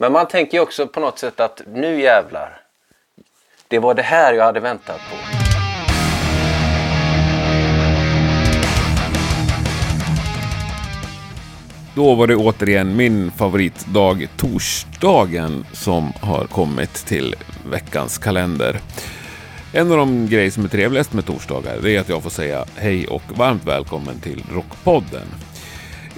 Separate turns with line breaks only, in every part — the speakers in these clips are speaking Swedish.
Men man tänker ju också på något sätt att nu jävlar. Det var det här jag hade väntat på.
Då var det återigen min favoritdag, torsdagen, som har kommit till veckans kalender. En av de grejer som är trevligast med torsdagar det är att jag får säga hej och varmt välkommen till Rockpodden.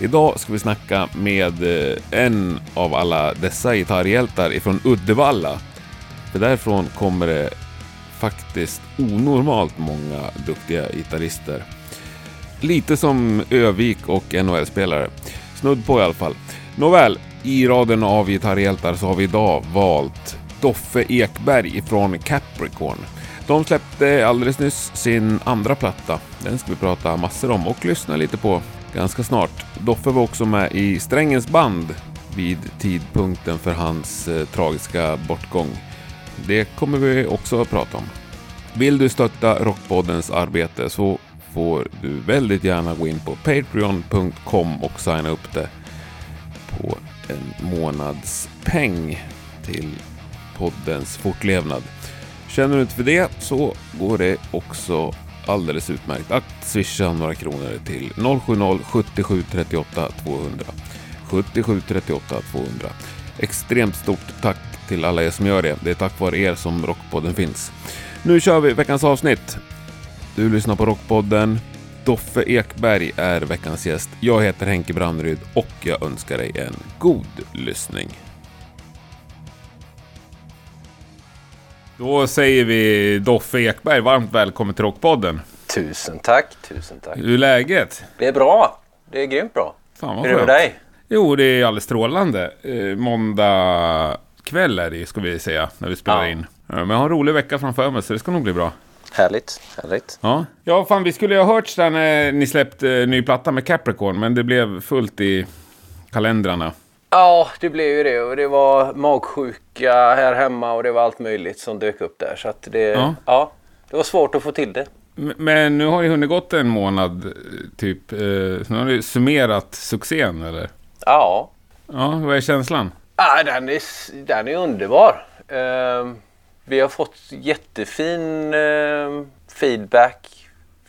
Idag ska vi snacka med eh, en av alla dessa gitarrhjältar ifrån Uddevalla. För därifrån kommer det faktiskt onormalt många duktiga gitarrister. Lite som Övik och NHL-spelare. Snudd på i alla fall. Nåväl, i raden av gitarrhjältar så har vi idag valt Doffe Ekberg från Capricorn. De släppte alldeles nyss sin andra platta. Den ska vi prata massor om och lyssna lite på ganska snart. Doffe var också med i Strängens band vid tidpunkten för hans eh, tragiska bortgång. Det kommer vi också att prata om. Vill du stötta Rockpoddens arbete så får du väldigt gärna gå in på patreon.com och signa upp det på en månadspeng till poddens fortlevnad. Känner du inte för det så går det också alldeles utmärkt att swisha några kronor till 070-77 38 200. 77 38 200. Extremt stort tack till alla er som gör det. Det är tack vare er som Rockpodden finns. Nu kör vi veckans avsnitt. Du lyssnar på Rockpodden. Doffe Ekberg är veckans gäst. Jag heter Henke Brandryd och jag önskar dig en god lyssning. Då säger vi Doffe Ekberg varmt välkommen till Rockpodden.
Tusen tack, tusen tack.
Hur är läget?
Det är bra. Det är grymt bra.
Fan vad
Hur är det med dig?
Jo, det är alldeles strålande. Eh, måndag kväll är det ska vi säga, när vi spelar
Ja.
in. Ja, men jag har en rolig vecka framför mig, så det ska nog bli bra.
Härligt, härligt.
Ja, ja fan vi skulle ju ha hört där när ni släppte eh, ny platta med Capricorn, men det blev fullt i kalendrarna.
Ja, det blev ju det. Och det var magsjuka här hemma och det var allt möjligt som dök upp där. Så att det,
Ja.
ja. det var svårt att få till det.
Men nu har ju hunnit gått en månad, typ. eh, Så nu har ni summerat succén, eller?
Ja,
Ja, vad är känslan?
ah, den, är, den är underbar. Ehm, vi har fått jättefin ehm, feedback.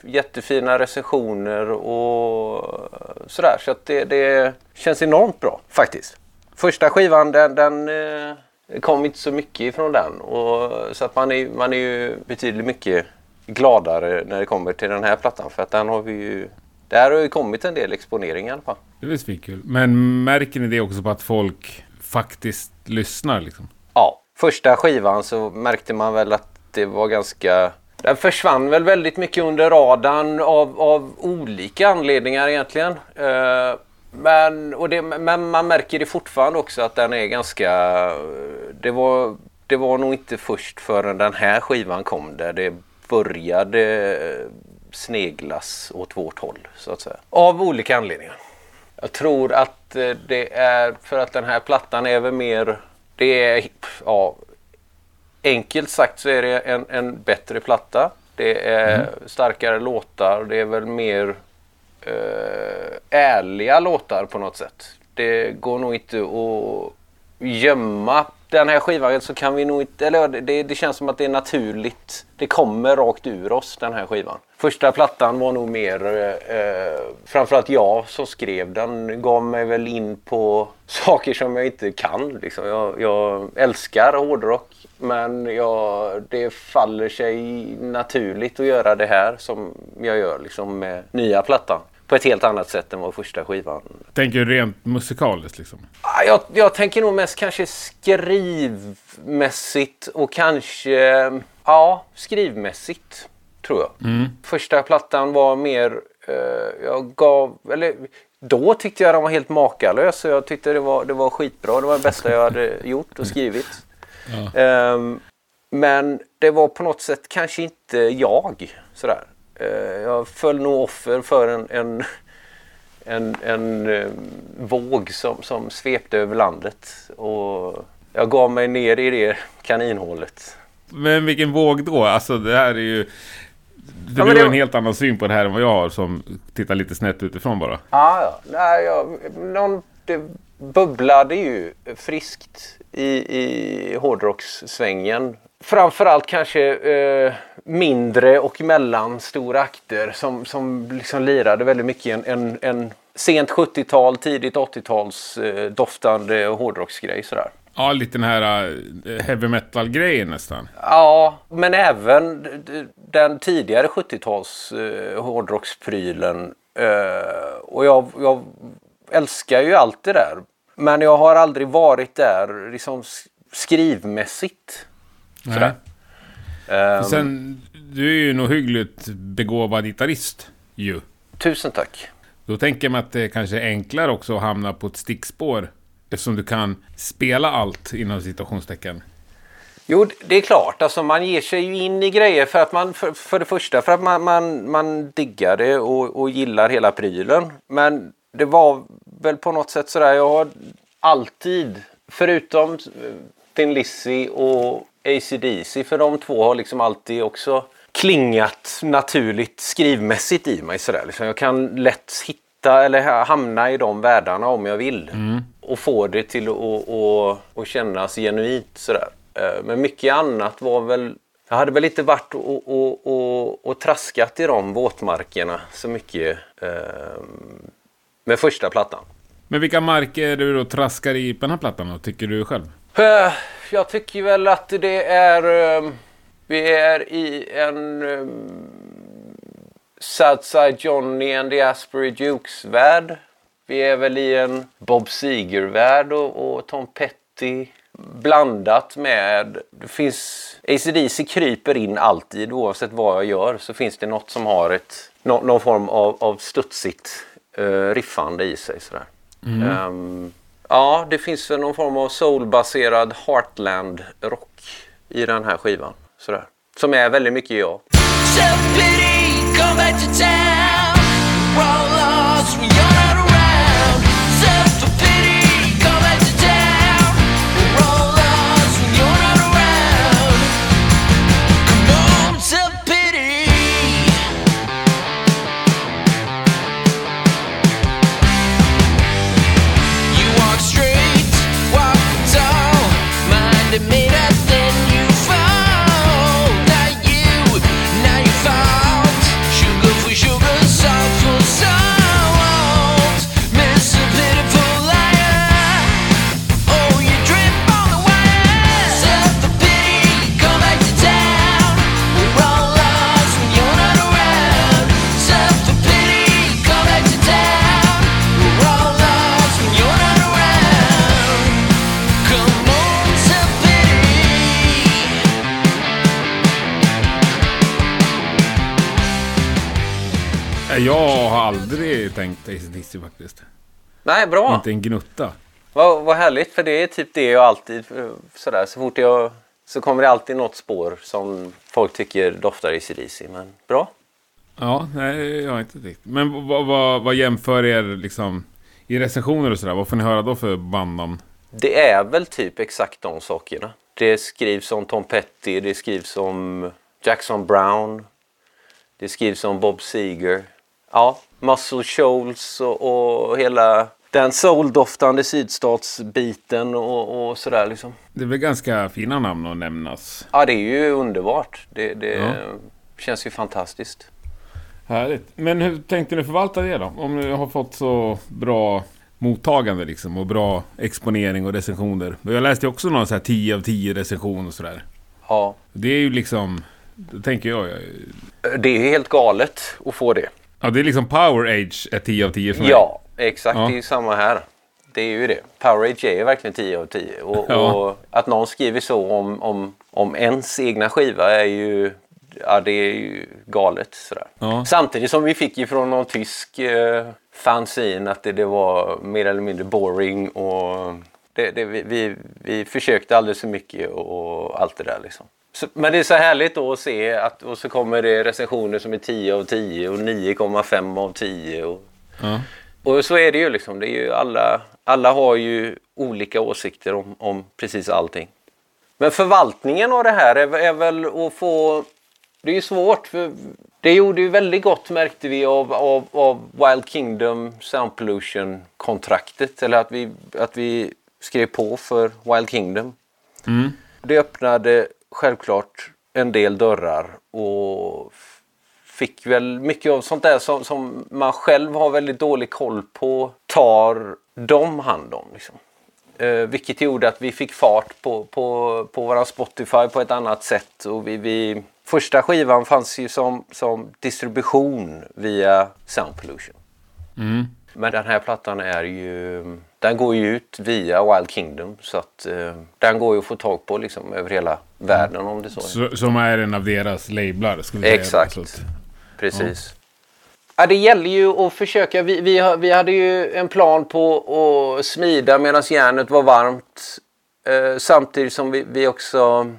Jättefina recensioner och sådär. Så att det, det känns enormt bra faktiskt. Första skivan den, den eh, kom inte så mycket ifrån den. Och, så att man är, man är ju betydligt mycket gladare när det kommer till den här plattan. För att den har vi ju... Där har ju kommit en del exponering i alla fall.
Det är svinkul. Men märker ni det också på att folk faktiskt lyssnar liksom?
Ja, första skivan så märkte man väl att det var ganska... Den försvann väl väldigt mycket under radarn av, av olika anledningar egentligen. Eh, men, och det, men man märker det fortfarande också att den är ganska... Det var, det var nog inte först förrän den här skivan kom där det började sneglas åt vårt håll så att säga. Av olika anledningar. Jag tror att eh, det är för att den här plattan är väl mer... Det är, ja, enkelt sagt så är det en, en bättre platta. Det är starkare låtar. Det är väl mer eh, ärliga låtar på något sätt. Det går nog inte att gömma den här skivan så kan vi nog inte, eller det, det känns som att det är naturligt. Det kommer rakt ur oss den här skivan. Första plattan var nog mer, eh, eh framförallt jag som skrev den, gav mig väl in på saker som jag inte kan. Liksom. Jag, jag älskar hårdrock men jag, det faller sig naturligt att göra det här som jag gör liksom, med nya plattan. På ett helt annat sätt än vad första skivan
Tänker du rent musikaliskt liksom?
Ah, Jag, jag tänker nog mest kanske skrivmässigt och kanske ja, skrivmässigt tror jag. Första plattan var mer, eh, jag gav, eller då tyckte jag den var helt makalös och jag tyckte det var, det var skitbra. Det var det bästa jag hade gjort och skrivit. Ehm, men det var på något sätt kanske inte jag. Sådär. Eh, jag föll nog offer för en, en, en, en eh, våg som, som svepte över landet. Och jag gav mig ner i det kaninhålet.
Men vilken våg då? Alltså det här är ju... Du
men
har
det-
en helt annan syn på det här än vad jag har som tittar lite snett utifrån bara.
Ah, ja. Nej, jag, någon det bubblade ju friskt i, i hårdrockssvängen. Framförallt kanske eh, mindre och mellanstora akter som, som liksom lirade väldigt mycket en, en, en sent 70-tal, tidigt 80-tals eh, doftande hårdrocksgrej sådär.
Ja, lite den här uh, heavy metal-grejen nästan.
Ja, men även den tidigare 70-tals uh, hårdrocksprylen. Uh, och jag, jag älskar ju allt det där. Men jag har aldrig varit där liksom skrivmässigt.
Nej. Um, Sen, du är ju en ohyggligt begåvad gitarrist ju.
Tusen tack.
Då tänker man att det kanske är enklare också att hamna på ett stickspår. Eftersom du kan spela allt inom citationstecken.
Jo, det är klart. Alltså, man ger sig ju in i grejer för att man, för, för det första, för att man, man, man diggar det och, och gillar hela prylen. Men det var väl på något sätt sådär, jag har alltid, förutom Thin Lizzy och ACDC, för de två har liksom alltid också klingat naturligt skrivmässigt i mig. Sådär. Liksom jag kan lätt hitta eller hamna i de världarna om jag vill. Mm. Och få det till att kännas genuint. Sådär. Eh, men mycket annat var väl jag hade väl inte varit och, och, och, och traskat i de våtmarkerna så mycket eh, med första plattan.
Men vilka marker är du då traskar i på den här plattan då, tycker du själv?
Eh, jag tycker väl att det är... Eh, vi är i en um, Southside Johnny and the Asbury Dukes-värld. Vi är väl i en Bob Seger-värld och, och Tom Petty blandat med... Det finns... ACDC kryper in alltid oavsett vad jag gör så finns det något som har ett, no, någon form av, av studsigt uh, riffande i sig. Sådär. Mm. Um, ja, det finns väl någon form av soulbaserad Heartland-rock i den här skivan. Sådär. Som är väldigt mycket jag.
Har aldrig tänkt ACDC faktiskt.
Nej, bra.
Inte en gnutta.
Vad, vad härligt, för det är typ det jag alltid sådär. Så fort jag så kommer det alltid något spår som folk tycker doftar ACDC. Men bra.
Ja, nej, jag har inte tyckt. Men vad, vad, vad jämför er liksom i recensioner och sådär? Vad får ni höra då för bandnamn?
Det är väl typ exakt de sakerna. Det skrivs om Tom Petty, det skrivs om Jackson Brown. Det skrivs om Bob Seger. Ja, Muscle Shoals och, och hela den souldoftande sydstatsbiten och, och sådär liksom.
Det är väl ganska fina namn att nämnas.
Ja, det är ju underbart. Det, det ja. känns ju fantastiskt.
Härligt. Men hur tänkte ni förvalta det då? Om ni har fått så bra mottagande liksom och bra exponering och recensioner. Jag läste också någon så här 10 av 10 recension och sådär.
Ja.
Det är ju liksom, då tänker jag.
Det är helt galet att få det.
Ja, det är liksom Power Age är 10 av 10 för mig.
Ja, exakt. Ja. Det är ju samma här. Det är ju det. Power Age är verkligen 10 av 10. Och, ja. och, att någon skriver så om, om, om ens egna skiva är ju ja, det är ju galet. Sådär. Ja. Samtidigt som vi fick ju från någon tysk eh, fanzine att det, det var mer eller mindre boring. och det, det, vi, vi försökte alldeles för mycket och allt det där. Liksom. Men det är så härligt då att se att och så kommer det recensioner som är 10 av 10 och 9,5 av 10. Och, ja. och så är det ju liksom. Det är ju alla, alla har ju olika åsikter om, om precis allting. Men förvaltningen av det här är, är väl att få det är ju svårt. För det gjorde ju väldigt gott märkte vi av, av, av Wild Kingdom Sound Pollution-kontraktet. Eller att vi, att vi skrev på för Wild Kingdom.
Mm.
Det öppnade självklart en del dörrar och fick väl mycket av sånt där som, som man själv har väldigt dålig koll på tar de hand om. Liksom. Eh, vilket gjorde att vi fick fart på, på, på våran Spotify på ett annat sätt. Och vi, vi, första skivan fanns ju som, som distribution via Sound Pollution.
Mm.
Men den här plattan är ju... Den går ju ut via Wild Kingdom så att eh, den går ju att få tag på liksom över hela världen om det så.
Så, som är en av deras lablar. Säga.
Exakt.
Att-
Precis. Ja, det gäller ju att försöka. Vi, vi, vi hade ju en plan på att smida medan järnet var varmt. Eh, samtidigt som vi, vi också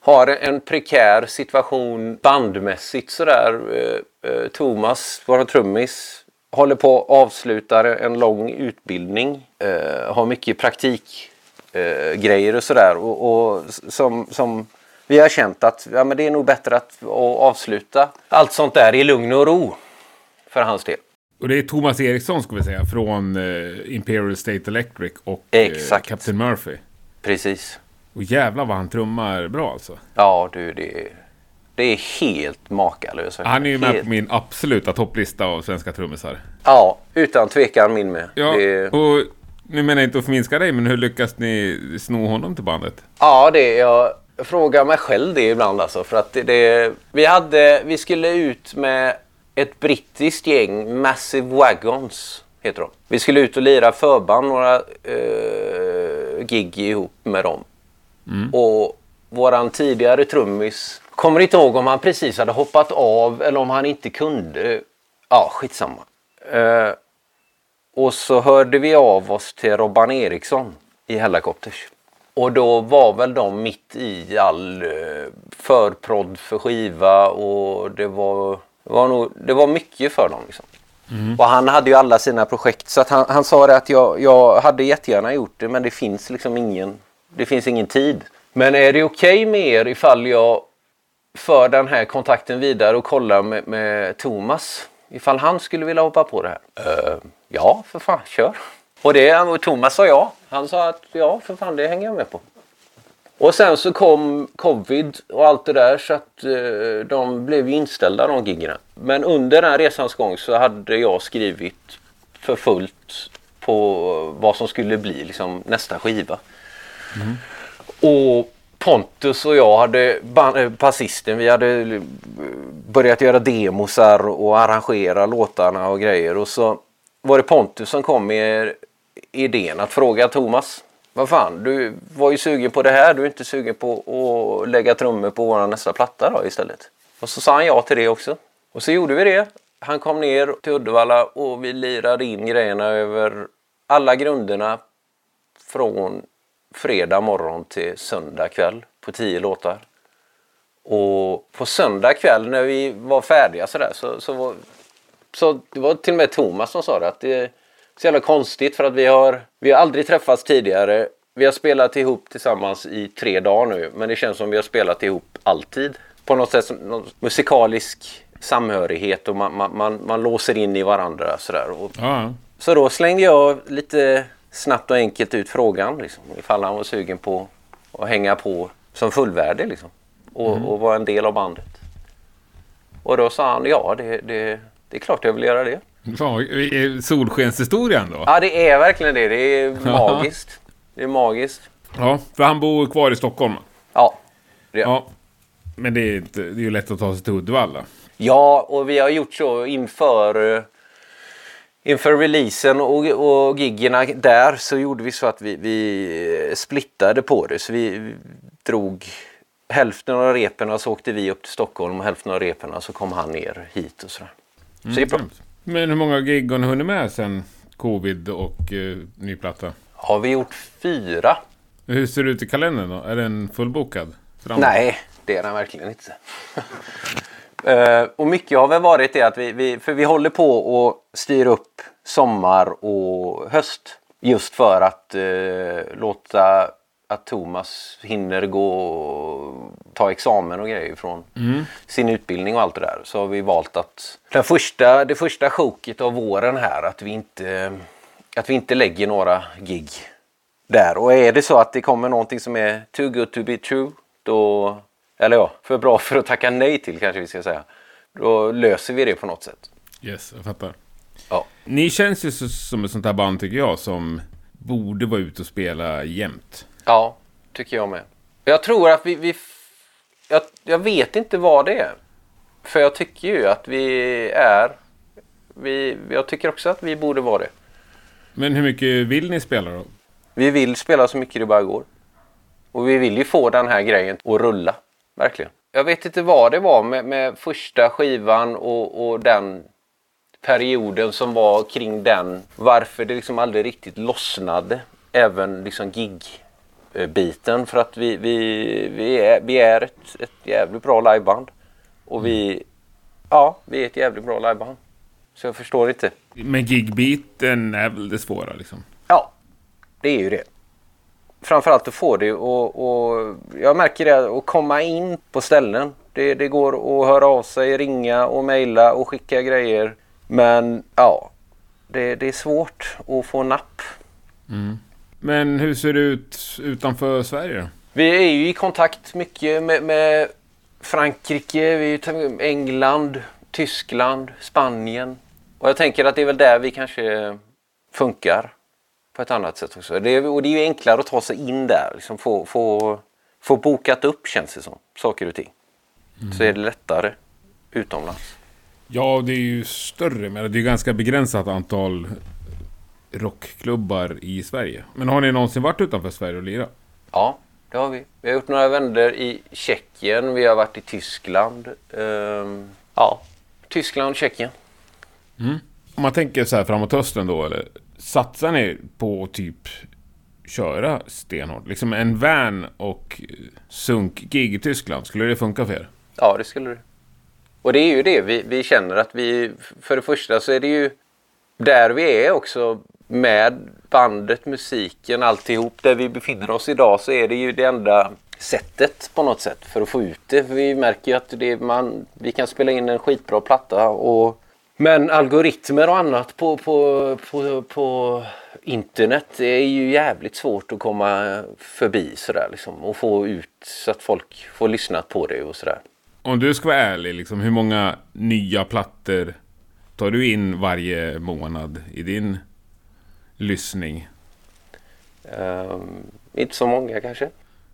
har en prekär situation bandmässigt sådär. Eh, eh, Thomas, vår trummis, håller på att avsluta en lång utbildning. Eh, har mycket praktik eh, och sådär. Och, och som, som vi har känt att ja, men det är nog bättre att, att avsluta allt sånt där i lugn och ro. För hans del.
Och det är Thomas Eriksson ska vi säga från eh, Imperial State Electric och eh,
Exakt.
Captain Murphy.
Precis.
Och jävlar vad han trummar bra alltså.
Ja du, det, det är helt makalöst.
Han är ju med
Helt-
på min absoluta topplista av svenska trummisar.
Ja, utan tvekan min med.
Ja,
Det,
och nu menar jag inte att förminska dig, men hur lyckas ni sno honom till bandet?
ja, det jag frågar mig själv det ibland alltså. För att det, det, vi, hade, vi skulle ut med ett brittiskt gäng, Massive Wagons heter de. Vi skulle ut och lira förband, några eh, gig ihop med dem. Och våran tidigare trummis, kommer inte ihåg om han precis hade hoppat av eller om han inte kunde. Ja, skitsamma. Eh, och så hörde vi av oss till Robban Eriksson i Hellacopters. Och då var väl de mitt i all eh, förprodd för skiva och det var, det var, nog, det var mycket för dem. Liksom. Och han hade ju alla sina projekt så att han, han sa det att jag, jag hade jättegärna gjort det men det finns liksom ingen, det finns ingen tid. Men är det okej med er ifall jag för den här kontakten vidare och kollar med, med Thomas ifall han skulle vilja hoppa på det här. Eh, ja, för fan, kör. Och det, och Thomas sa ja. Han sa att ja, för fan, det hänger jag med på. Och sen så kom covid och allt det där så att eh, de blev inställda de giggen. Men under den resans gång så hade jag skrivit för fullt på vad som skulle bli liksom, nästa skiva. Och Pontus och jag hade, eh, basisten, vi hade eh, börjat göra demosar och arrangera låtarna och grejer. Och så var det Pontus som kom med idén att fråga Thomas. Vad fan, du var ju sugen på det här. Du är inte sugen på att lägga trummor på vår nästa platta då istället? Och så sa han ja till det också. Och så gjorde vi det. Han kom ner till Uddevalla och vi lirade in grejerna över alla grunderna från fredag morgon till söndag kväll på tio låtar. Och på söndag kväll när vi var färdiga sådär så, så, var, så det var till och med Thomas som sa det att det är så jävla konstigt för att vi har, vi har aldrig träffats tidigare. Vi har spelat ihop tillsammans i tre dagar nu men det känns som vi har spelat ihop alltid. På något sätt någon musikalisk samhörighet och man, man, man, man låser in i varandra sådär. Och
Ja,
så då slängde jag lite snabbt och enkelt ut frågan liksom, ifall han var sugen på att hänga på som fullvärdig liksom, och, och vara en del av bandet. Och då sa han ja, det, det, det är klart jag vill göra det.
Är solskenshistorien då?
Ja, det är verkligen det. Det är magiskt. Det är magiskt.
Ja, för han bor kvar i Stockholm.
Ja. Det, ja.
Ja. Men det är, inte, det är ju lätt att ta sig till Uddevalla.
ja, och vi har gjort så inför, eh, inför releasen och, och giggerna där så gjorde vi så att vi, vi splittade på det. Så vi, drog hälften av repen så åkte vi upp till Stockholm och hälften av repen så kom han ner hit och sådär. Så det är bra.
Grymt. Men hur många gig har ni hunnit med sen covid och eh, ny platta?
Har vi gjort fyra?
Hur ser det ut i kalendern då? Är den fullbokad? Framåt?
Nej, det är den verkligen inte. Eh, och mycket har väl varit det att vi, vi, för vi håller på och styr upp sommar och höst. Just för att eh, låta att Thomas hinner gå ta examen och grejer från sin utbildning och allt det där. Så har vi valt att den första, det första sjoket av våren här att vi inte, att vi inte lägger några gig där. Och är det så att det kommer någonting som är too good to be true, då, eller ja, för bra för att tacka nej till kanske vi ska säga, då löser vi det på något sätt.
Yes, jag fattar.
Ja.
Ni känns ju som ett sånt här band tycker jag som borde vara ute och spela jämt.
Ja, tycker jag med. Jag tror att vi... vi jag, jag vet inte vad det är. För jag tycker ju att vi är... Vi, jag tycker också att vi borde vara det.
Men hur mycket vill ni spela då?
Vi vill spela så mycket det bara går. Och vi vill ju få den här grejen att rulla. Verkligen. Jag vet inte vad det var med, med första skivan och, och den perioden som var kring den. Varför det liksom aldrig riktigt lossnade. Även liksom gig-biten. För att vi, vi, vi är, vi är ett, ett jävligt bra liveband. Och vi... Ja, vi är ett jävligt bra liveband. Så jag förstår inte.
Men gigbiten är väl det svåra liksom.
Ja, det är ju det. Framförallt att få det och, och jag märker det att komma in på ställen. Det, det går att höra av sig, ringa och mejla och skicka grejer. Men ja, det, det är svårt att få napp.
Men hur ser det ut utanför Sverige?
Vi är ju i kontakt mycket med, med Frankrike, vi England, Tyskland, Spanien. Och jag tänker att det är väl där vi kanske funkar på ett annat sätt också. Det är, och det är ju enklare att ta sig in där, liksom få, få, få bokat upp känns det som, saker och ting. Så är det lättare utomlands.
Ja, det är ju större, men det är ganska begränsat antal rockklubbar i Sverige. Men har ni någonsin varit utanför Sverige och lirat?
Ja, det har vi. Vi har gjort några vändor i Tjeckien, vi har varit i Tyskland. Ehm, ja, Tyskland, Tjeckien.
Om man tänker så här framåt hösten då, eller satsar ni på att typ köra stenhårt? Liksom en van och sunk-gig i Tyskland, skulle det funka för er?
Ja, det skulle det. Och det är ju det vi, vi känner att vi, för det första så är det ju där vi är också med bandet, musiken, alltihop. Där vi befinner oss idag så är det ju det enda sättet på något sätt för att få ut det. För vi märker ju att det man, vi kan spela in en skitbra platta och men algoritmer och annat på, på, på, på internet är ju jävligt svårt att komma förbi sådär liksom och få ut så att folk får lyssna på det och sådär.
Om du ska vara ärlig, liksom, hur många nya plattor tar du in varje månad i din lyssning?
Ehm, inte så många kanske.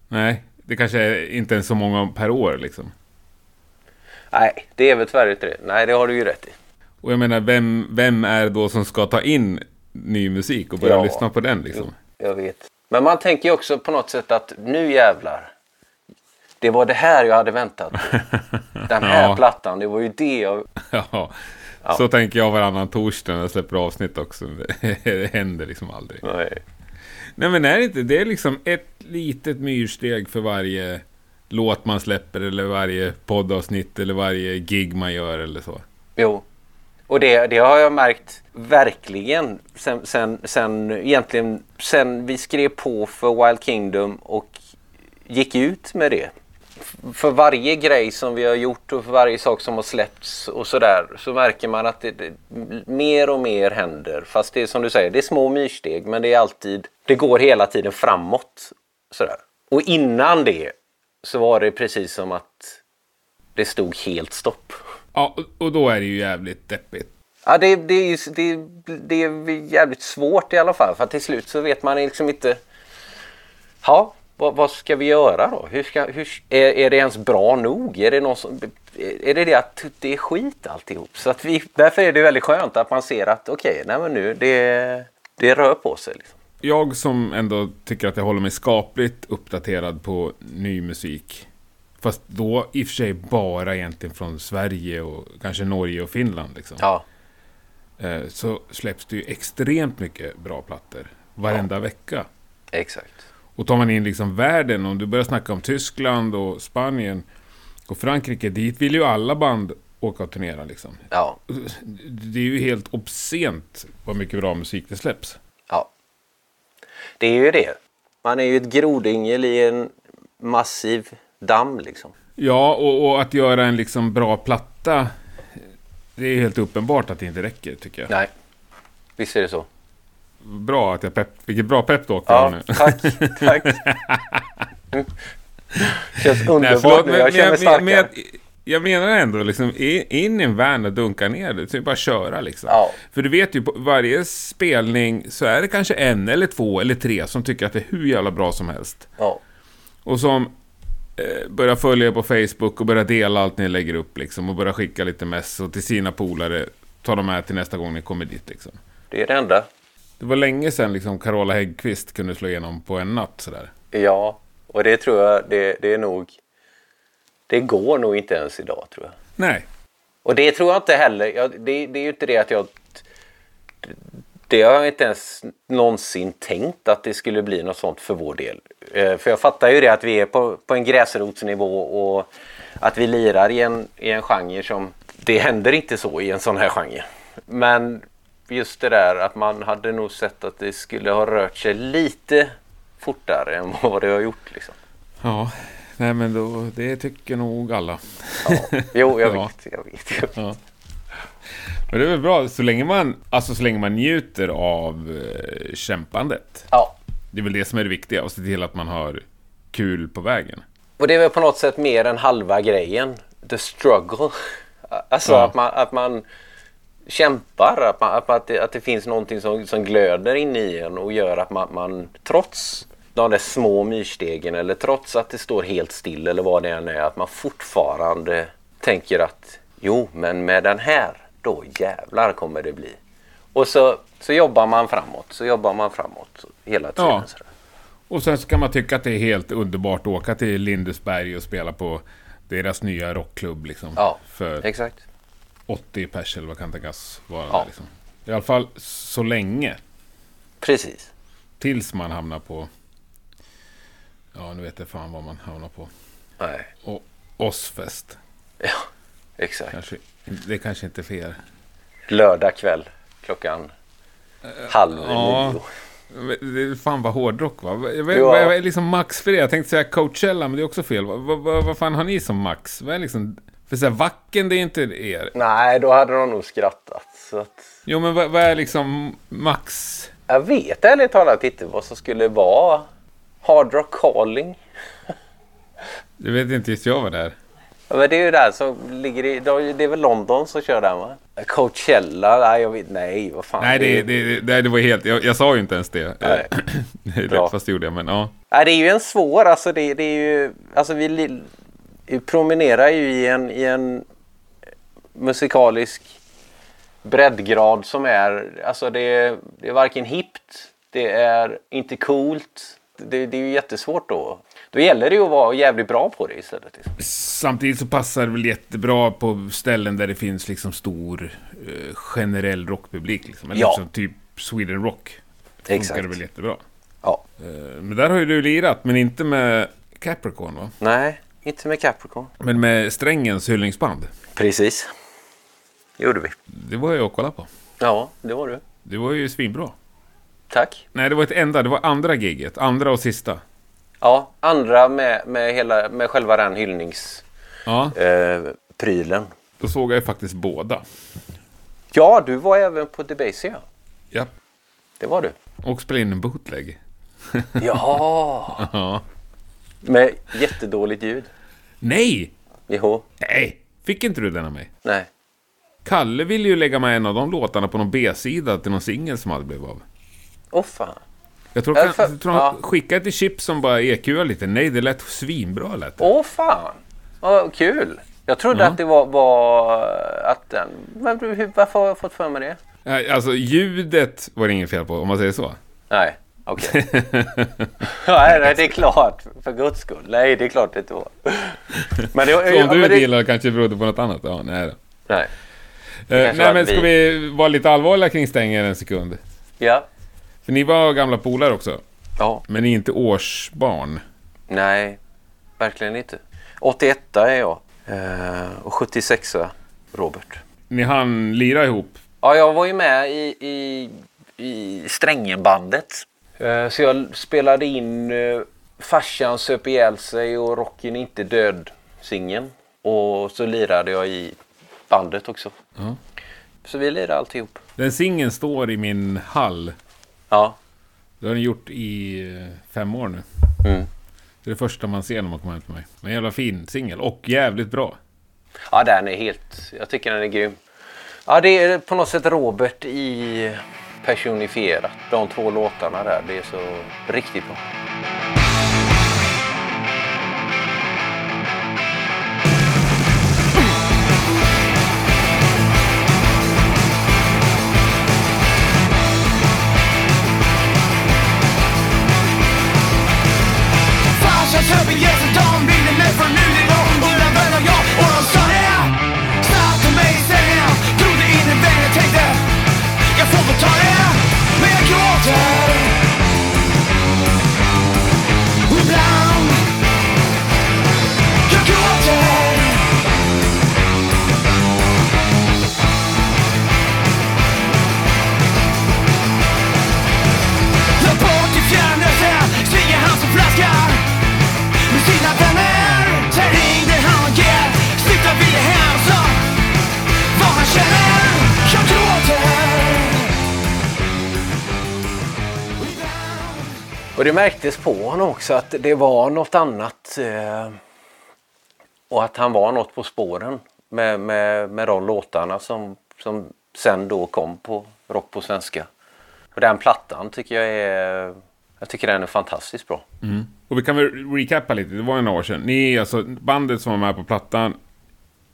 Nej, det kanske är inte ens så många per år liksom.
Nej, det är väl tyvärr inte det. Nej, det har du ju rätt i.
Och jag menar, vem, vem är då som ska ta in ny musik och börja
Ja.
lyssna på den liksom?
Jag vet. Men man tänker ju också på något sätt att nu jävlar. Det var det här jag hade väntat på. Den här
Ja.
plattan, det var ju det jag...
Ja, så tänker jag varannan torsdag när jag släpper avsnitt också. Det händer liksom aldrig.
Nej.
Nej men är det inte, det är liksom ett litet myrsteg för varje låt man släpper eller varje poddavsnitt eller varje gig man gör eller så.
Jo. Och det, det har jag märkt verkligen sen, sen, sen, egentligen sen vi skrev på för Wild Kingdom och gick ut med det. För varje grej som vi har gjort och för varje sak som har släppts och sådär så märker man att det, det, mer och mer händer. Fast det är som du säger, det är små myrsteg men det är alltid, det går hela tiden framåt. Sådär. Och innan det så var det precis som att det stod helt stopp.
Ja, och- då är det ju jävligt deppigt.
Ja, det, det, är, ju- det, det är jävligt svårt i alla fall. För till slut så vet man liksom inte. Ja, vad, vad ska vi göra då? Hur ska, hur, är, är det ens bra nog? Är det, någon som, är det det att det är skit alltihop? Så att vi, därför är det väldigt skönt att man ser att okej, nej men nu det, det rör på sig. Liksom.
Jag som ändå tycker att jag håller mig skapligt uppdaterad på ny musik. Fast då i och för sig bara egentligen från Sverige och kanske Norge och Finland liksom.
Ja,
Eh, Så släpps det ju extremt mycket bra plattor varenda vecka.
exakt.
Och tar man in liksom världen, om du börjar snacka om Tyskland och Spanien och Frankrike, dit vill ju alla band åka och turnera liksom.
Ja,
Det är ju helt obscent vad mycket bra musik det släpps.
ja. Det är ju det. Man är ju ett grodyngel i en massiv damm liksom.
Ja, och, och att göra en liksom bra platta. Det är helt uppenbart att det inte räcker, tycker jag.
Nej, visst är det så.
Bra att jag pepp... Vilket bra peptalk du
Ja,
nu.
tack. tack. Känns underbart nu. Jag
men,
känner mig starkare.
men jag, menar ändå liksom in i en van och dunka ner det. Så det bara köra liksom.
Ja.
För du vet ju, på varje spelning så är det kanske en eller två eller tre som tycker att det är hur jävla bra som helst.
Ja.
Och som eh, börjar följa på Facebook och börjar dela allt ni lägger upp liksom. Och börjar skicka lite mess och till sina polare. Ta dem med till nästa gång ni kommer dit liksom.
Det är det enda.
Det var länge sedan liksom Carola Häggkvist kunde slå igenom på en natt sådär.
Ja, och det tror jag, det, det är nog... Det går nog inte ens idag tror jag.
Nej,
Och det tror jag inte heller. Jag, det, det är ju inte det att jag... Det har jag inte ens någonsin tänkt att det skulle bli något sånt för vår del. Eh, för jag fattar ju det att vi är på, på en gräsrotsnivå och att vi lirar i en, i en genre som... Det händer inte så i en sån här genre. Men just det där att man hade nog sett att det skulle ha rört sig lite fortare än vad det har gjort. Liksom.
ja. Nej men då, det tycker nog alla.
Ja. Jo, jag
Ja.
vet. Jag vet. Jag vet.
Ja. Men det är väl bra, så länge man, alltså så länge man njuter av eh, kämpandet.
Ja.
Det är väl det som är det viktiga, och se till att man har kul på vägen.
Och det är väl på något sätt mer än halva grejen. The struggle. Alltså
Ja.
att, man, att man kämpar. Att, man, att, att, det, att det finns någonting som, som glöder inne i en och gör att man, man trots de där små myrstegen eller trots att det står helt still eller vad det än är. Att man fortfarande tänker att jo men med den här då jävlar kommer det bli. Och så, så jobbar man framåt. Så jobbar man framåt hela tiden.
Ja. Och sen så kan man tycka att det är helt underbart att åka till Lindesberg och spela på deras nya rockklubb liksom.
Ja,
För
exakt.
80 pers eller vad kan tänkas vara.
Ja.
Liksom. I alla fall så länge.
Precis.
Tills man hamnar på... Ja, nu vet jag fan vad man hamnar på.
Nej.
Och Ozzfest.
Ja, exakt.
Kanske, det kanske inte är fel.
Lördag kväll klockan halv
ja.
nio.
Men Det är fan vad hårdrock va? Vad,
Ja.
är liksom max för det? Jag tänkte säga Coachella, men det är också fel. Vad, vad, vad, fan har ni som max? Vad är liksom... För så här, Wacken, det är inte er.
Nej, då hade de nog skrattat. Så att,
Jo, men vad, vad är liksom max?
jag vet ärligt talat inte vad som skulle vara Hard Rock Calling.
Det vet inte just jag vad det är.
Ja, men det är ju där som ligger i... Det är väl London som kör den va? Coachella? Nej, jag vet Nej, vad fan.
Nej, det, det, det, det var helt... Jag, jag sa ju inte ens det.
Nej. Bra.
rätt, fast det gjorde jag, men ja.
Nej, det är ju en svår, alltså det, det är ju, alltså vi, vi promenerar ju i en, i en musikalisk breddgrad som är, alltså det, är- det är varken hippt, det är inte coolt, det, det är ju jättesvårt då. Då gäller det ju att vara jävligt bra på det istället. Liksom.
Samtidigt så passar det väl jättebra på ställen där det finns liksom stor eh, generell rockpublik. Liksom. Eller
Ja.
liksom typ Sweden Rock. Funkar
Exakt.
det väl jättebra.
Ja.
Eh, men där har ju du lirat, men inte med Capricorn va?
Nej, inte med Capricorn.
Men med Strängens hyllningsband.
Precis. gjorde vi.
Det var jag att kolla på.
Ja, det var du.
Det var ju svinbra.
Tack.
Nej, det var ett enda. Det var andra giget. Andra och sista.
Ja, andra med, med, hela, med själva den hyllningsprylen.
Ja,
Eh,
då såg jag ju faktiskt båda.
ja, du var även på Debaser. Ja. Det var du.
Och spelade in en bootleg.
Ja,
Ja.
med jättedåligt ljud.
Nej!
Jo,
Nej! Fick inte du den av mig?
nej.
Kalle ville ju lägga med en av de låtarna på någon B-sida till någon singel som aldrig blev av.
Åh fan.
Jag tror,
för-
jag tror
ja.
skickade till Chips som bara EQade lite. Nej, det lät svinbra lät det.
Åh fan. Vad kul. Jag trodde
Ja.
att det var, var att den... Men varför har jag fått för mig det?
Alltså ljudet var det inget fel på, om man säger så.
Nej, okej. nej, nej, det är klart. För guds skull. Nej, det är klart det inte var. Men det,
Så om du inte gillar det kanske berodde på något annat? Ja, nej då.
Nej. Kanske
nej, men ska vi vara lite allvarliga kring Stänger en sekund?
Ja.
För ni var gamla polare också,
Ja.
men ni är inte årsbarn.
Nej, verkligen inte. 81 är jag. Eh, och 76 Robert.
Ni hann lira ihop.
Ja, jag var ju med i, i, i Strängenbandet. Eh, Så jag spelade in eh, Farsan söp ihjäl sig och Rocken är inte död singeln. Och så lirade jag i bandet också.
Ja.
Så vi lirade alltihop.
Den singeln står i min hall.
Ja.
Det har den gjort i eh, fem år nu.
Mm.
Det är det första man ser när man kommer hem till mig. En jävla fin singel och jävligt bra.
Ja, den är helt... Jag tycker den är grym. Ja, det är på något sätt Robert i personifierat. De två låtarna där. Det är så riktigt bra.
Och det
märktes på honom också att det var något annat. Eh, och att han var något på spåren med, med, med de låtarna som, som sen då kom på Rock på svenska. Och den plattan tycker jag är... Jag tycker den är fantastiskt bra.
Och vi kan väl recappa lite, det var en år sedan. Ni, alltså bandet som var med på plattan,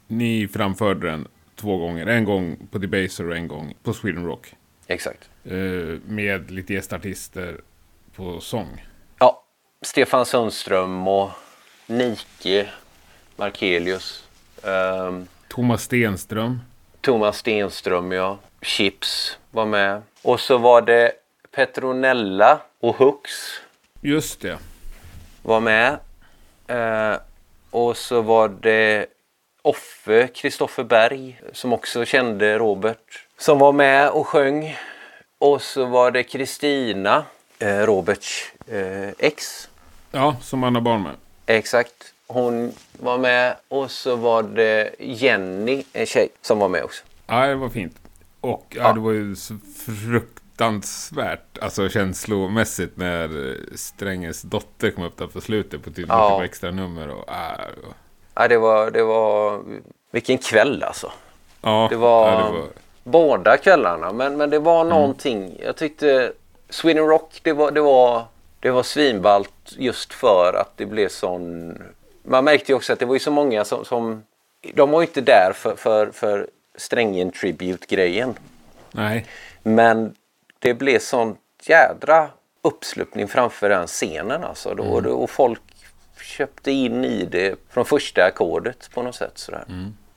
ni framförde den två gånger. En gång på Debaser och en gång på Sweden Rock.
Exakt.
Eh, med lite gästartister på sång.
Ja, Stefan Sundström och Nike Markelius. ehm,
Thomas Stenström.
Thomas Stenström, ja. Chips var med. Och så var det Petronella och Hux
Just det.
var med. Eh, och så var det Offe, Kristoffer Berg, som också kände Robert, som var med och sjöng. Och så var det Kristina, Roberts eh, ex.
Ja, som man har barn med.
Exakt. Hon var med. Och så var det Jenny, en tjej, som var med också.
Ja, det var fint. Och ja,
Ja.
det var ju fruktansvärt, alltså känslomässigt när eh, Stränges dotter kom upp där på slutet på typ
Ja.
extra nummer och äh, var-
Ja, det var, det var... Vilken kväll alltså.
ja,
Det var,
ja, det var
båda kvällarna. Men, men det var någonting. Jag tyckte Sweden Rock, det var, det var, det var svinballt just för att det blev sån... Man märkte ju också att det var ju så många som... som de var ju inte där för, för, för Strängen Tribute-grejen.
Nej,
Men det blev sån jädra uppslutning framför den scenen alltså. Då, och, och folk köpte in i det från första ackordet på något sätt. Sådär.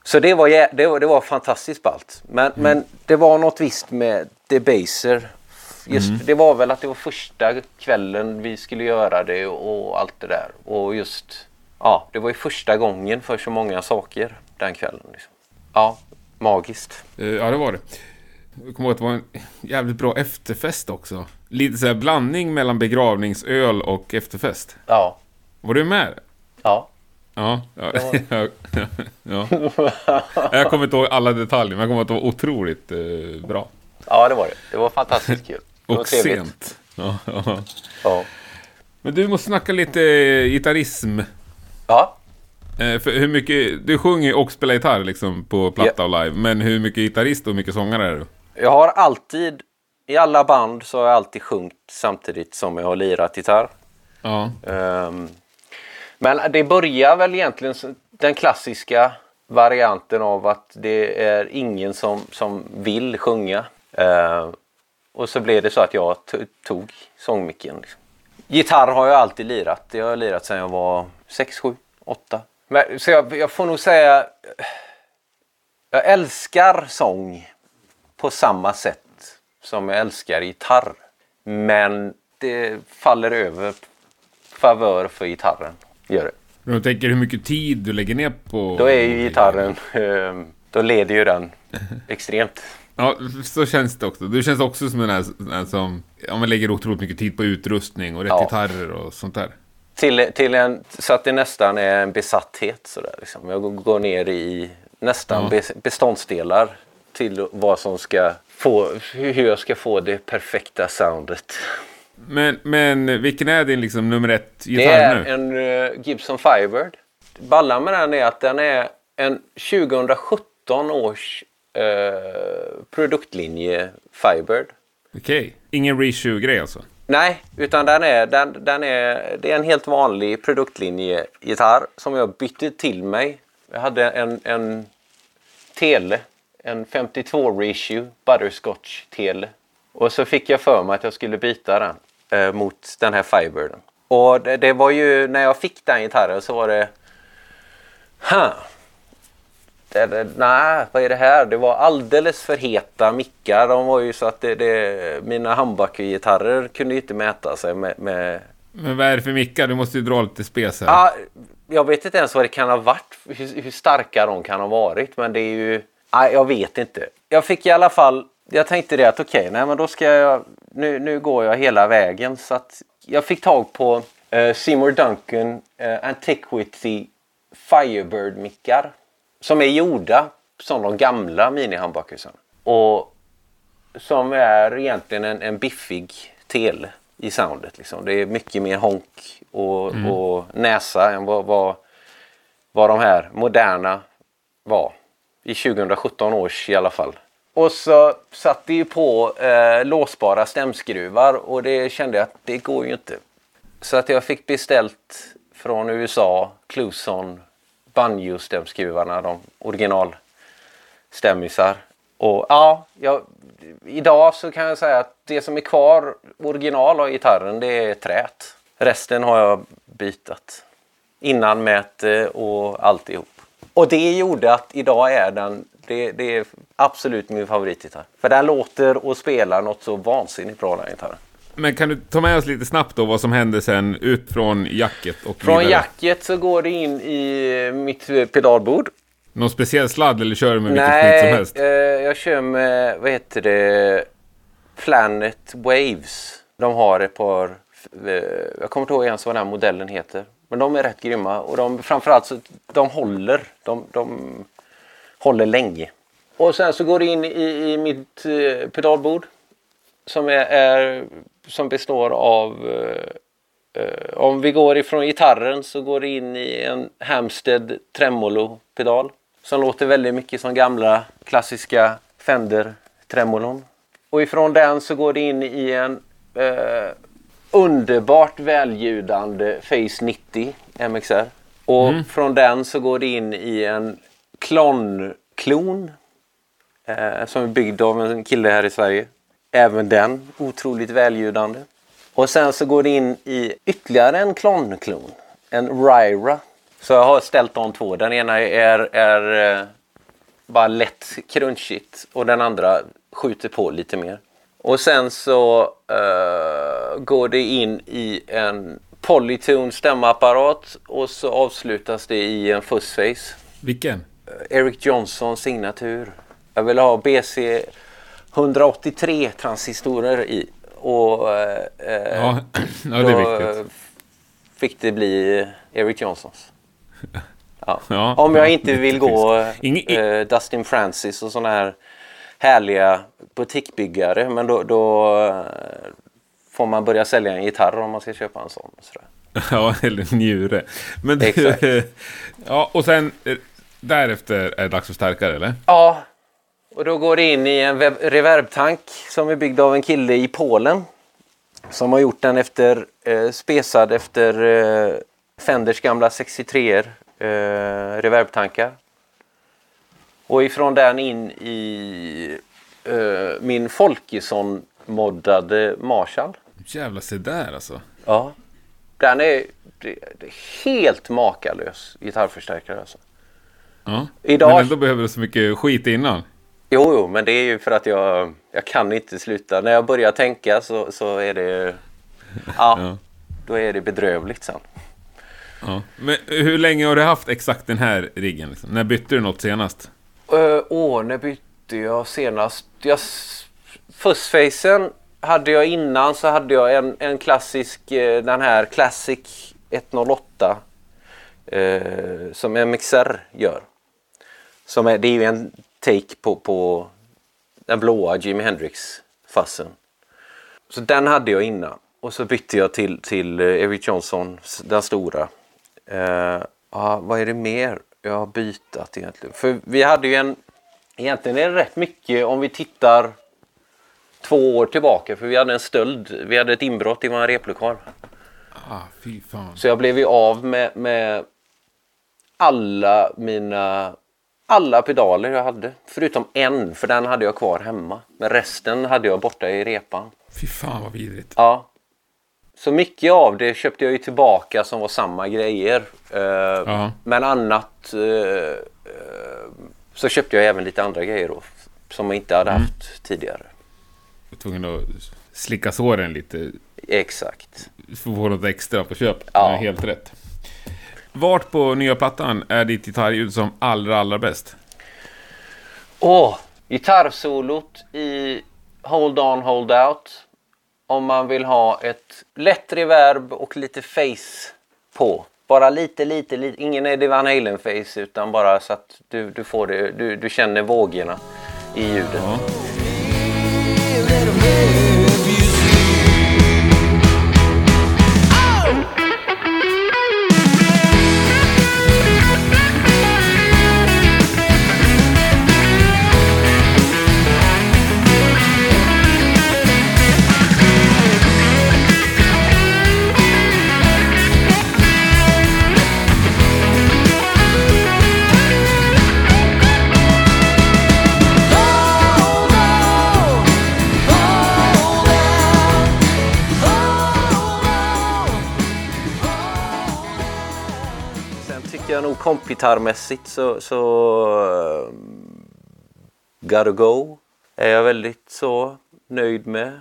Så det var, det var, det var fantastiskt ballt. Men, men det var något visst med Debaser. Just, Det var väl att det var första kvällen vi skulle göra det och, och allt det där. Och just, ja, det var ju första gången för så många saker den kvällen. Liksom. Ja, magiskt.
eh, ja det var det. Jag kommer ihåg att det var en jävligt bra efterfest också. Lite så här blandning mellan begravningsöl och efterfest.
Ja,
Var du med?
ja.
Ja, ja. ja. ja. Jag kommer inte ihåg alla detaljer, men jag kommer ihåg att det var otroligt eh, bra.
Ja, det var det. Det var fantastiskt kul.
Och sent. Ja, ja.
Ja.
Men du måste snacka lite eh, gitarrism.
ja.
Eh, för hur mycket, du sjunger och spelar gitarr liksom på platta och live. Men hur mycket gitarrist och hur mycket sångare är du?
Jag har alltid, i alla band så har jag alltid sjungit samtidigt som jag har lirat gitarr.
Ja,
Ehm, men det börjar väl egentligen den klassiska varianten av att det är ingen som, som vill sjunga. Ehm, och så blev det så att jag to- tog sångmicken. Liksom. Gitarr har jag alltid lirat. Det har jag lirat sedan jag var 6, 7, 8. Men, så jag, jag får nog säga... Jag älskar sång på samma sätt som jag älskar gitarr. Men det faller över favör för gitarren. Gör det.
men jag tänker hur mycket tid du lägger ner på...
Då är ju gitarren... eh, Då leder ju den extremt.
Ja, så känns det också. Du känns också som den här, den här som ja, man lägger otroligt mycket tid på utrustning och rätt
Ja.
gitarrer och sånt där.
Till, till en, så att det nästan är en besatthet. Sådär, liksom. Jag går- ner i nästan
Ja.
bes- beståndsdelar till vad som ska få, hur jag ska få det perfekta soundet.
Men, men vilken är din liksom nummer ett
Det
gitarr
är
nu?
en eh, Gibson Firebird. Ballan med den är att den är en 2017 års eh, produktlinje Firebird.
Okej. Ingen reissue-grej alltså?
Nej, utan den är, den, den är, det är en helt vanlig produktlinje-gitarr som jag bytte till mig. Jag hade en, en tele, en 52 ratio butterscotch tele. Och så fick jag för mig att jag skulle byta den eh, mot den här Firebirden. Och det, det var ju, när jag fick den gitarren så var det... Ha, det, nej, vad är det här? Det var alldeles för heta mickar. De var ju så att det, det, mina humbucker-gitarrer kunde ju inte mäta sig med... med...
Men vad är det för mickar? Du måste ju dra lite spes här.
Ah, jag vet inte ens vad det kan ha varit, hur, hur starka de kan ha varit. Men det är ju... Ah, jag vet inte. Jag fick i alla fall... Jag tänkte det att okej, nej men då ska jag... Nu, nu går jag hela vägen. Så att jag fick tag på eh, Seymour Duncan eh, Antiquity Firebird-mickar. Som är gjorda som de gamla mini-humbuckersen. Och som är egentligen en, en biffig tele i soundet. Liksom. Det är mycket mer honk och, och näsa än vad, vad, vad de här moderna var. I 2017 års i alla fall. Och så satt det ju på eh, låsbara stämskruvar och det kände jag att det går ju inte. Så att jag fick beställt från USA Cluson banjo-stämskruvarna, de originalstämmisar. Och ja, jag, idag så kan jag säga att det som är kvar original av gitarren det är trät. Resten har jag bytat. Innan mäte eh, och alltihop. Och det gjorde att idag är den, det, det är absolut min favoritgitarr. För den låter och spelar något så vansinnigt bra den gitarren.
Men kan du ta med oss lite snabbt då vad som hände sen ut från jacket och
Från
vidare?
jacket så går det in i mitt eh, pedalbord.
Någon speciell sladd eller kör du med vilket snitt som
Nej,
helst?
eh, jag kör med, vad heter det, Planet Waves. De har ett par, eh, jag kommer inte ihåg ens vad den här modellen heter. Men de är rätt grymma och de, framförallt så de håller. De, de håller länge. Och sen så går det in i, i mitt pedalbord. Som, är, är, som består av eh, eh, om vi går ifrån gitarren så går det in i en Hamstead Tremolo-pedal. Som låter väldigt mycket som gamla klassiska Fender Tremolon. Och ifrån den så går det in i en eh, underbart välljudande Face 90 MXR. Och från den så går det in i en Klon-klon. Eh, som är byggd av en kille här i Sverige. Även den otroligt välljudande. Och sen så går det in i ytterligare en klonklon. En Ryra. Så jag har ställt de två. Den ena är, är eh, bara lätt crunchigt och den andra skjuter på lite mer. Och sen så eh, går det in i en Polytune stämapparat och så avslutas det i en fuzzface.
Vilken?
Eric Johnson signatur. Jag vill ha BC 183 transistorer i. Och eh, eh,
Ja, ja det är viktigt.
fick det bli Eric Johnsons. Ja.
Ja,
Om jag
ja,
inte vill gå eh, Dustin Francis och sådana här härliga butikbyggare. Men då, då eh, får man börja sälja en gitarr om man ska köpa en sån. Sådär.
Ja, eller njure. Men du, ja, och sen eh, därefter är det dags för starkare, eller?
Ja, och då går det in i en reverbtank som är byggd av en kille i Polen. Som har gjort den efter, eh, spesad efter eh, Fenders gamla 63 eh, reverbtankar. Och ifrån den in i eh, min Folkesson-moddade Marshall.
Jävla se där alltså.
Ja. Den är, det, det är helt makalös gitarrförstärkare alltså.
Ja.
Idag-
Men ändå behöver du så mycket skit innan.
Jo, jo, men det är ju för att jag, jag kan inte sluta. När jag börjar tänka så, så är det... Ja,
Ja.
då är det bedrövligt sen.
Ja. Men hur länge har du haft exakt den här riggen? Liksom? När bytte du något senast?
Åh, åh, när bytte jag senast? Jag, Fuzzfacen hade jag innan så hade jag en, en klassisk, eh, den här Classic 108 eh, som MXR gör. Som är, det är ju en take på, på den blåa Jimi Hendrix-fassen. Så den hade jag innan. Och så bytte jag till, till eh, Eric Johnson, den stora. Eh, ja, vad är det mer jag har bytt egentligen? För vi hade ju en... Egentligen är det rätt mycket om vi tittar två år tillbaka. För vi hade en stöld. Vi hade ett inbrott i vår replokal.
Ah, fy fan.
Så jag blev ju av med, med alla mina alla pedaler jag hade. Förutom en, för den hade jag kvar hemma. Men resten hade jag borta i repan.
Fy fan vad vidrigt.
Ja. Så mycket av det köpte jag ju tillbaka som var samma grejer.
Ja.
Men annat eh, eh, så köpte jag även lite andra grejer då. Som jag inte hade haft tidigare.
Jag var tvungen att slicka såren lite.
Exakt.
För att få något extra på köpet.
Ja.
Ja. Helt rätt. Vart på nya plattan är ditt gitarrljud som allra, allra bäst?
Åh! Gitarrsolot i Hold On Hold Out. Om man vill ha ett lätt reverb och lite face på. Bara lite, lite, lite. Ingen Eddie Van Halen face utan bara så att du, du får det. Du, du känner vågorna i ljudet.
Ja.
Kompgitarrmässigt så, så uh, Gotta Go är jag väldigt så nöjd med.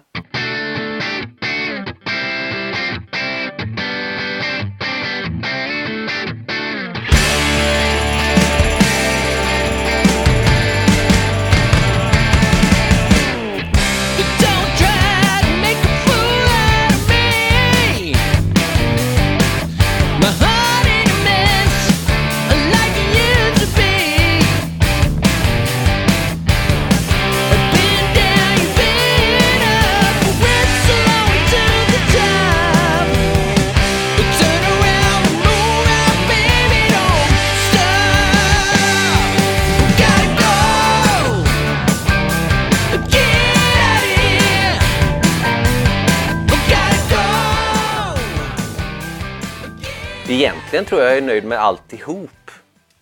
Egentligen tror jag jag är nöjd med alltihop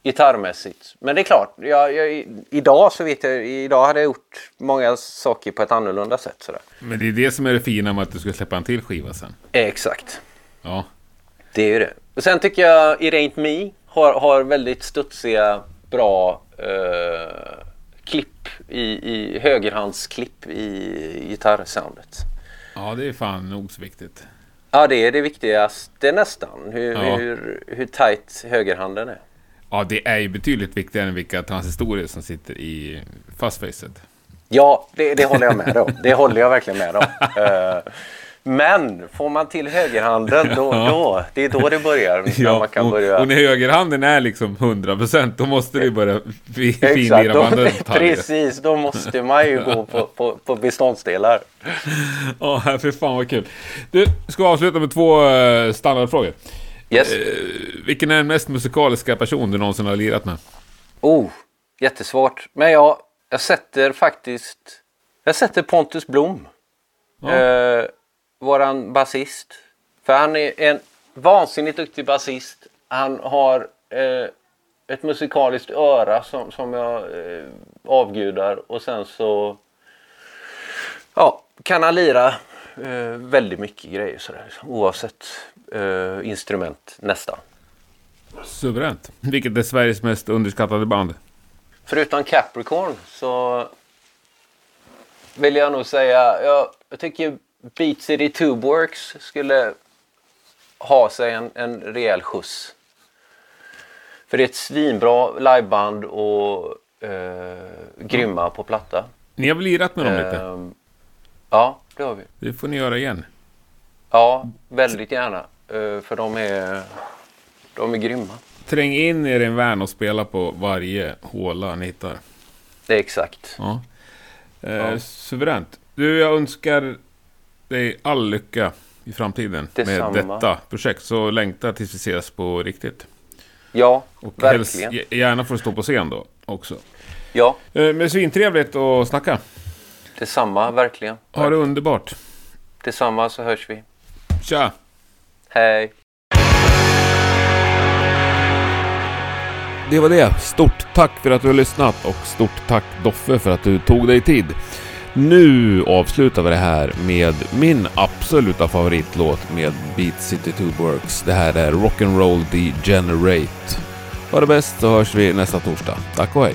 gitarrmässigt. Men det är klart, jag, jag, idag så vet jag, idag hade jag gjort många saker på ett annorlunda sätt. Sådär.
Men det är det som är det fina med att du ska släppa en till skiva sen.
Exakt,
Ja.
det är ju det. Och sen tycker jag It Ain't Me har, har väldigt studsiga, bra eh, klipp i, i högerhandsklipp i gitarrsoundet.
Ja, det är fan nog så viktigt.
Ja, det är det viktigaste nästan. Hur,
Ja.
hur, hur tight högerhanden är.
Ja, det är ju betydligt viktigare än vilka transistorier som sitter i fastfacet.
Ja, det, det håller jag med om. Det håller jag verkligen med om. Men får man till högerhanden, då, då, det är då det börjar. när man kan
och,
börja...
och när högerhanden är liksom 100% då måste du börja finlira detaljer.
precis. Då måste man ju gå på, på, på beståndsdelar.
Ja, för fan vad kul. Du, ska vi avsluta med två eh, standardfrågor.
Yes.
Eh, vilken är den mest musikaliska person du någonsin har lirat med?
Oh, jättesvårt. Men jag, jag sätter faktiskt... Jag sätter Pontus Blom.
Ja.
Eh, våran basist. För han är en vansinnigt duktig basist. Han har eh, ett musikaliskt öra som, som jag eh, avgudar. Och sen så ja, kan han lira eh, väldigt mycket grejer sådär. Liksom, oavsett eh, instrument nästan.
Suveränt. Vilket är Sveriges mest underskattade band?
Förutom Capricorn så vill jag nog säga, jag, jag tycker Beat City Tubeworks skulle ha sig en, en rejäl skjuts. För det är ett svinbra liveband och eh, grymma på platta.
Ni har väl lirat med dem lite?
Ehm, ja, det har vi.
Det får ni göra igen.
Ja, väldigt gärna. Eh, för de är, de är grymma.
Träng in i din van och spela på varje håla ni hittar.
Det är exakt.
Ja. Eh,
Ja.
Suveränt. Du, jag önskar dig all lycka i framtiden
Detsamma.
med detta projekt. Så längtar tills vi ses på riktigt.
Ja,
Och helst,
verkligen.
g- gärna får du stå på scen då också.
Ja,
Eh, men svintrevligt att snacka.
detsamma, verkligen.
Ha det underbart.
Detsamma så hörs vi.
Tja!
Hej!
Det var det. Stort tack för att du har lyssnat och stort tack Doffe för att du tog dig tid. Nu avslutar vi det här med min absoluta favoritlåt med Beat City 2 Works. Det här är Rock'n'Roll Degenerate. Ha det bäst så hörs vi nästa torsdag. Tack och hej!